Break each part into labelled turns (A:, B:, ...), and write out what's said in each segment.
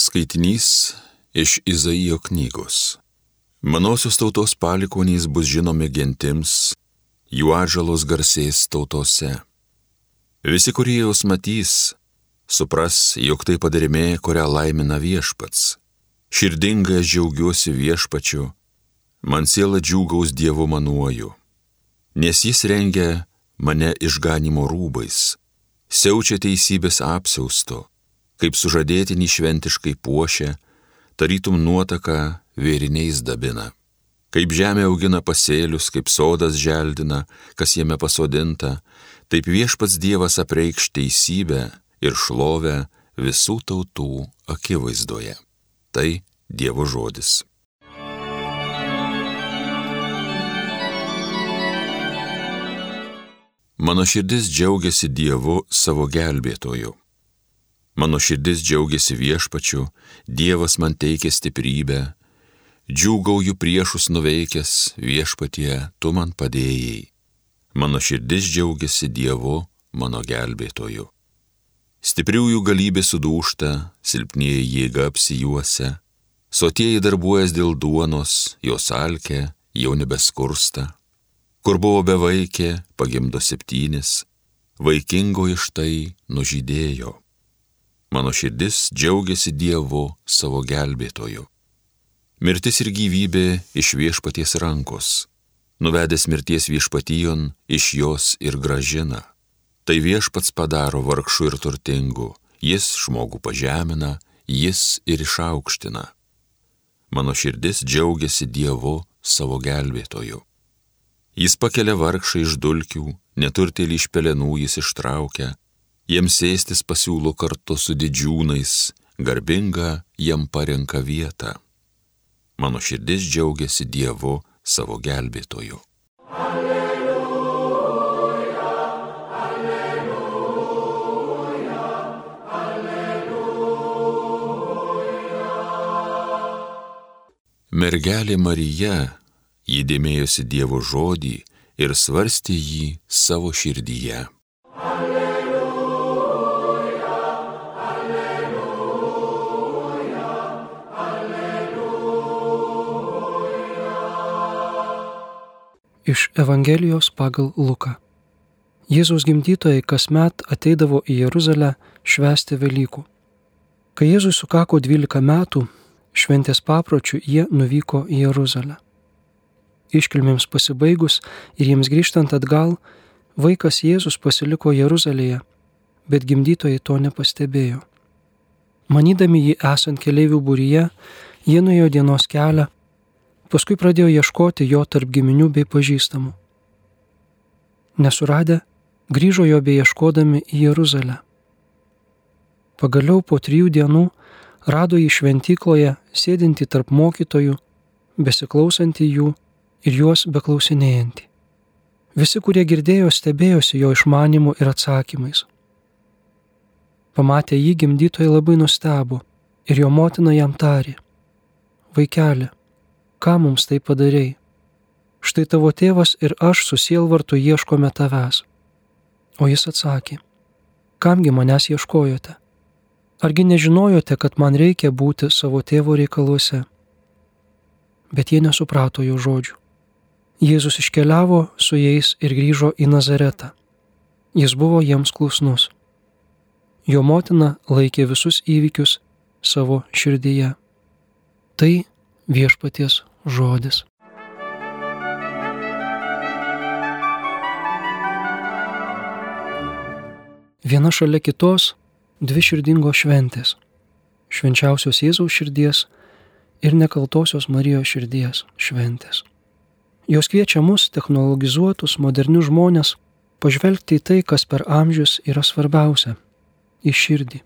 A: Skaitinys iš Izaijo knygos. Manosios tautos palikonys bus žinomi gentims, jų atžalos garsės tautose. Visi, kurie jos matys, supras, jog tai padarėmė, kurią laimina viešpats. Širdingai aš džiaugiuosi viešpačiu, man siela džiūgaus Dievu manuoju, nes jis rengia mane išganimo rūbais, siaučia teisybės apsausto kaip sužadėtinį šventiškai puošia, tarytum nuotaka vėriniais dabina. Kaip žemė augina pasėlius, kaip sodas želdina, kas jame pasodinta, taip viešpats Dievas apreikš teisybę ir šlovę visų tautų akivaizdoje. Tai Dievo žodis. Mano širdis džiaugiasi Dievu savo gelbėtoju. Mano širdis džiaugiasi viešpačiu, Dievas man teikia stiprybę, džiūgauju priešus nuveikęs viešpatie, tu man padėjai. Mano širdis džiaugiasi Dievu, mano gelbėtoju. Stipriųjų galybė sudūšta, silpnieji jėga apsijuose, sotieji darbuojas dėl duonos, jos alkė, jau nebeskursta. Kur buvo bevaikė, pagimdo septynis, vaikingo iš tai nužydėjo. Mano širdis džiaugiasi Dievu savo gelbėtoju. Mirtis ir gyvybė iš viešpaties rankos. Nuvedęs mirties viešpatyjon iš jos ir gražina. Tai viešpats padaro vargšų ir turtingų, jis žmogų pažemina, jis ir išaukština. Mano širdis džiaugiasi Dievu savo gelbėtoju. Jis pakelia vargšą iš dulkių, neturtėlį iš pelenų jis ištraukia, jiems sėstis pasiūlo kartu su didžiūnais, garbinga jam parenka vietą. Mano širdis džiaugiasi Dievu savo gelbėtoju. Alleluja, alleluja, alleluja. Mergelė Marija įdėmėjosi Dievo žodį ir svarstė jį savo širdyje.
B: Iš Evangelijos pagal Luką. Jėzaus gimdytojai kasmet ateidavo į Jeruzalę švęsti Velykų. Kai Jėzui sukako 12 metų, šventės papročių jie nuvyko į Jeruzalę. Iškilmėms pasibaigus ir jiems grįžtant atgal, vaikas Jėzus pasiliko Jeruzalėje, bet gimdytojai to nepastebėjo. Manydami jį esant keliaivių būryje, jie nuėjo dienos kelią Paskui pradėjo ieškoti jo tarp giminių bei pažįstamų. Nesuradę, grįžo jo beieškodami į Jeruzalę. Pagaliau po trijų dienų rado jį šventykloje sėdinti tarp mokytojų, besiklausantį jų ir juos beklausinėjantį. Visi, kurie girdėjo, stebėjosi jo išmanimu ir atsakymais. Pamatę jį gimdytojai labai nustebo ir jo motina jam tarė, vaikeli, ką mums tai padarėjai? Štai tavo tėvas ir aš su sielvartu ieškome tavęs. O jis atsakė, kamgi manęs ieškojote? Argi nežinojote, kad man reikia būti savo tėvo reikaluose? Bet jie nesuprato jo žodžių. Jėzus iškeliavo su jais ir grįžo į Nazaretą. Jis buvo jiems klusnus. Jo motina laikė visus įvykius savo širdyje. Tai viešpaties žodis. Viena šalia kitos dvi širdingos šventės - švenčiausios Jėzaus širdies ir nekaltosios Marijos širdies šventės. Jos kviečia mus, technologizuotus, modernius žmonės, pažvelgti į tai, kas per amžius yra svarbiausia - į širdį.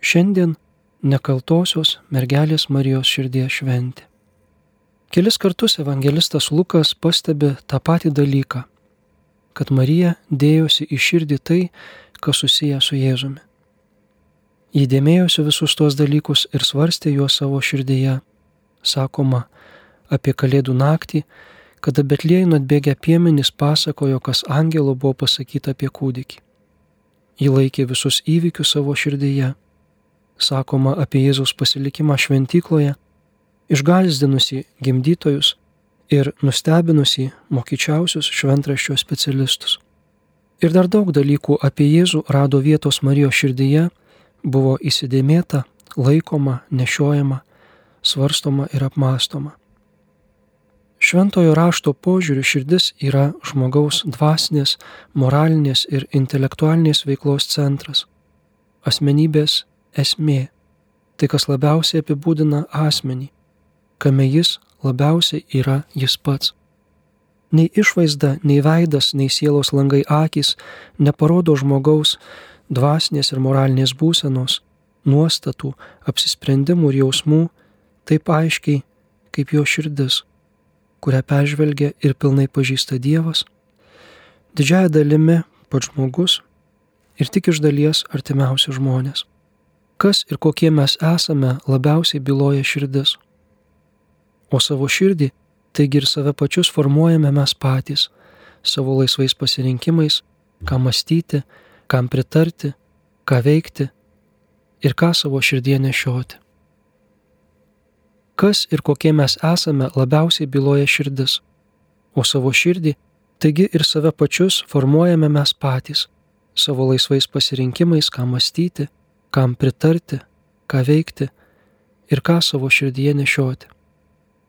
B: Šiandien nekaltosios mergelės Marijos širdies šventė. Kelis kartus evangelistas Lukas pastebi tą patį dalyką, kad Marija dėjosi į širdį tai, kas susiję su Jėzumi. Įdėmėjosi visus tuos dalykus ir svarstė juos savo širdyje. Sakoma, apie Kalėdų naktį, kada Betlėjų atbėgę piemenys pasakojo, kas angelo buvo pasakyta apie kūdikį. Ji laikė visus įvykius savo širdyje. sakoma apie Jėzaus pasilikimą šventykloje, išgalzdinusi gimdytojus ir nustebinusi mokyčiausius šventraščio specialistus. Ir dar daug dalykų apie Jėzų rado vietos Marijos širdyje, buvo įsidėmėta, laikoma, nešiojama, svarstoma ir apmastoma. Šventojo rašto požiūriu širdis yra žmogaus dvasinės, moralinės ir intelektualinės veiklos centras, asmenybės esmė, tai kas labiausiai apibūdina asmenį, kame jis labiausiai yra jis pats. Nei išvaizda, nei veidas, nei sielos langai akis neparodo žmogaus dvasinės ir moralinės būsenos, nuostatų, apsisprendimų ir jausmų taip aiškiai kaip jo širdis, kurią peržvelgia ir pilnai pažįsta Dievas, didžiaja dalimi pats žmogus ir tik iš dalies artimiausi žmonės. Kas ir kokie mes esame labiausiai byloja širdis o savo širdį, taigi ir save pačius formuojame mes patys, savo laisvais pasirinkimais, ką mąstyti, kam pritarti, ką veikti ir ką savo širdie nešioti. Kas ir kokie mes esame labiausiai byloja širdis, o savo širdį, taigi ir save pačius formuojame mes patys, savo laisvais pasirinkimais, ką mąstyti, kam pritarti, ką veikti ir ką savo širdyje nešioti.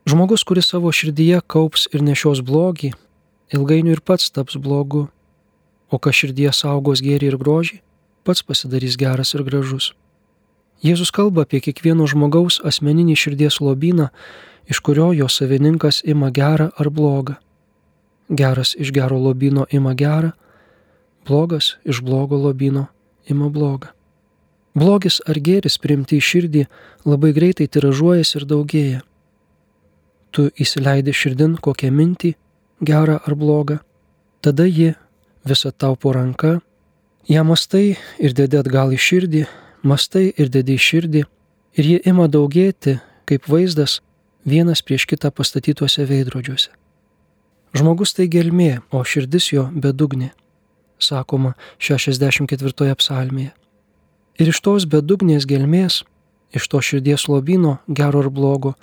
B: Žmogus, kuris savo širdyje kaups ir nešios blogį, ilgainiui ir pats taps blogu, o kas širdyje saugos gėrį ir grožį, pats pasidarys geras ir gražus. Jėzus kalba apie kiekvieno žmogaus asmeninį širdies lobyną, iš kurio jo savininkas ima gerą ar blogą. Geras iš gero lobyno ima gerą, blogas iš blogo lobyno ima blogą. Blogis ar gėris priimti į širdį labai greitai tiražuojasi ir daugėja tu įsileidi širdin kokią mintį, gerą ar blogą, tada ji visą tau po ranka, ją mastai ir dedi atgal į širdį, mastai ir dedi į širdį, ir ji ima daugėti kaip vaizdas vienas prieš kitą pastatytuose veidrodžiuose. Žmogus tai gelmė, o širdis jo bedugnė, sakoma 64 psalmėje. Ir iš tos bedugnės gelmės, iš to širdies lobino, gero ar blogo,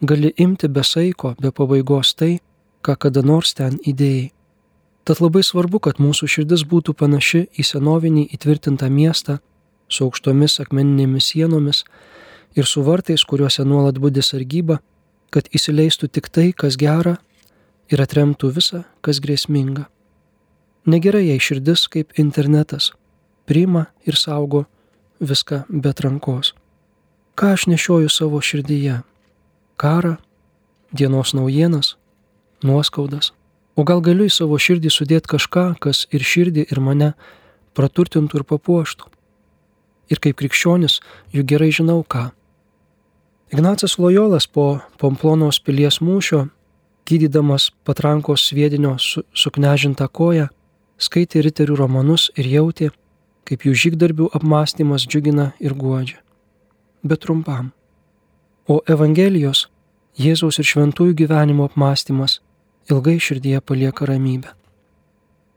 B: gali imti be saiko, be pabaigos tai, ką kada nors ten įdėjai. Tad labai svarbu, kad mūsų širdis būtų panaši į senovinį įtvirtintą miestą su aukštomis akmeninėmis sienomis ir su vartais, kuriuose nuolat būdi sargyba, kad įsileistų tik tai, kas gera ir atremtų visą, kas grėsminga. Negerai jei širdis kaip internetas priima ir saugo viską be rankos. Ką aš nešioju savo širdyje? Karą, dienos naujienas, nuoskaudas. O gal galiu į savo širdį sudėti kažką, kas ir širdį, ir mane praturtintų ir papuoštų. Ir kaip krikščionis, juk gerai žinau ką. Ignacas Lojolas po Pomplonos pilies mūšio, gydydamas patrankos sviedinio su, suknežintą koją, skaitė riterių romanus ir jautė, kaip jų žygdarbių apmąstymas džiugina ir guodžia. Bet trumpam o Evangelijos, Jėzaus ir šventųjų gyvenimo apmąstymas ilgai širdyje palieka ramybę.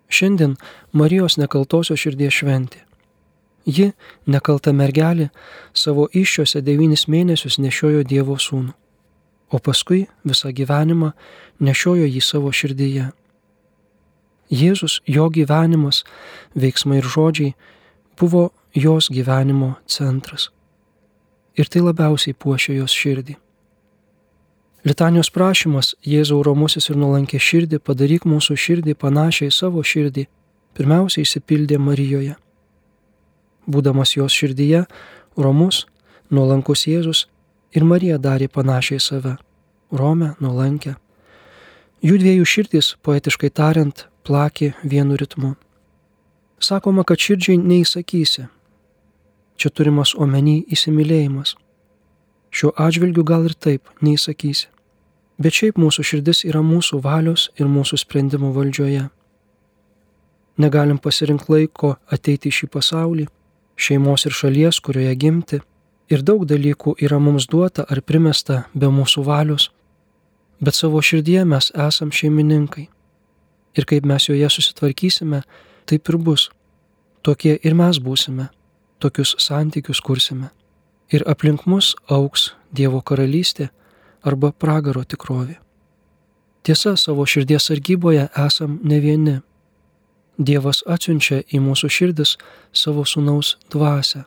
B: Šiandien Marijos nekaltosios širdies šventė. Ji, nekalta mergelė, savo iššiose devynis mėnesius nešiojo Dievo sūnų, o paskui visą gyvenimą nešiojo jį savo širdyje. Jėzus, jo gyvenimas, veiksmai ir žodžiai buvo jos gyvenimo centras ir tai labiausiai puošia jos širdį. Litanijos prašymas Jėzau romusis ir nulankė širdį, padaryk mūsų širdį panašiai savo širdį, pirmiausiai įsipildė Marijoje. Būdamas jos širdyje, romus, nuolankus Jėzus ir Marija darė panašiai save - Rome, nuolankę. Jų dviejų širdys, poetiškai tariant, plakė vienu ritmu. Sakoma, kad širdžiai neįsakysi, Čia turimas omeny įsimylėjimas. Šiuo atžvilgiu gal ir taip neįsakysi. Bet šiaip mūsų širdis yra mūsų valios ir mūsų sprendimų valdžioje. Negalim pasirinkti laiko ateiti į šį pasaulį, šeimos ir šalies, kurioje gimti, ir daug dalykų yra mums duota ar primesta be mūsų valios, bet savo širdie mes esam šeimininkai. Ir kaip mes joje susitvarkysime, taip ir bus. Tokie ir mes būsime tokius santykius kursime. ir aplink mus auks Dievo karalystė arba pragaro tikrovė. Tiesa, savo širdies sargyboje esam ne vieni. Dievas atsiunčia į mūsų širdis savo sunaus dvasę,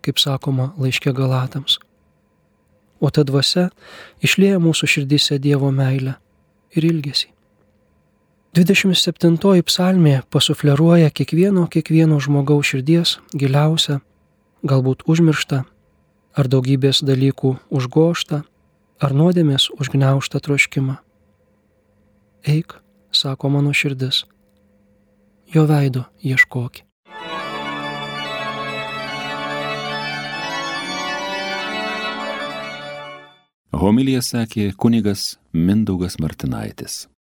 B: kaip sakoma laiškė Galatams. O ta dvasia išlėja mūsų širdise Dievo meilę ir ilgesį. 27 psalmė pasufleruoja kiekvieno, kiekvieno žmogaus širdies giliausią, galbūt užmirštą, ar daugybės dalykų užgoštą, ar nuodėmės užgneuštą troškimą. Eik, sako mano širdis, jo veido ieškoki.
A: Homilija sakė kunigas Mindaugas Martinaitis.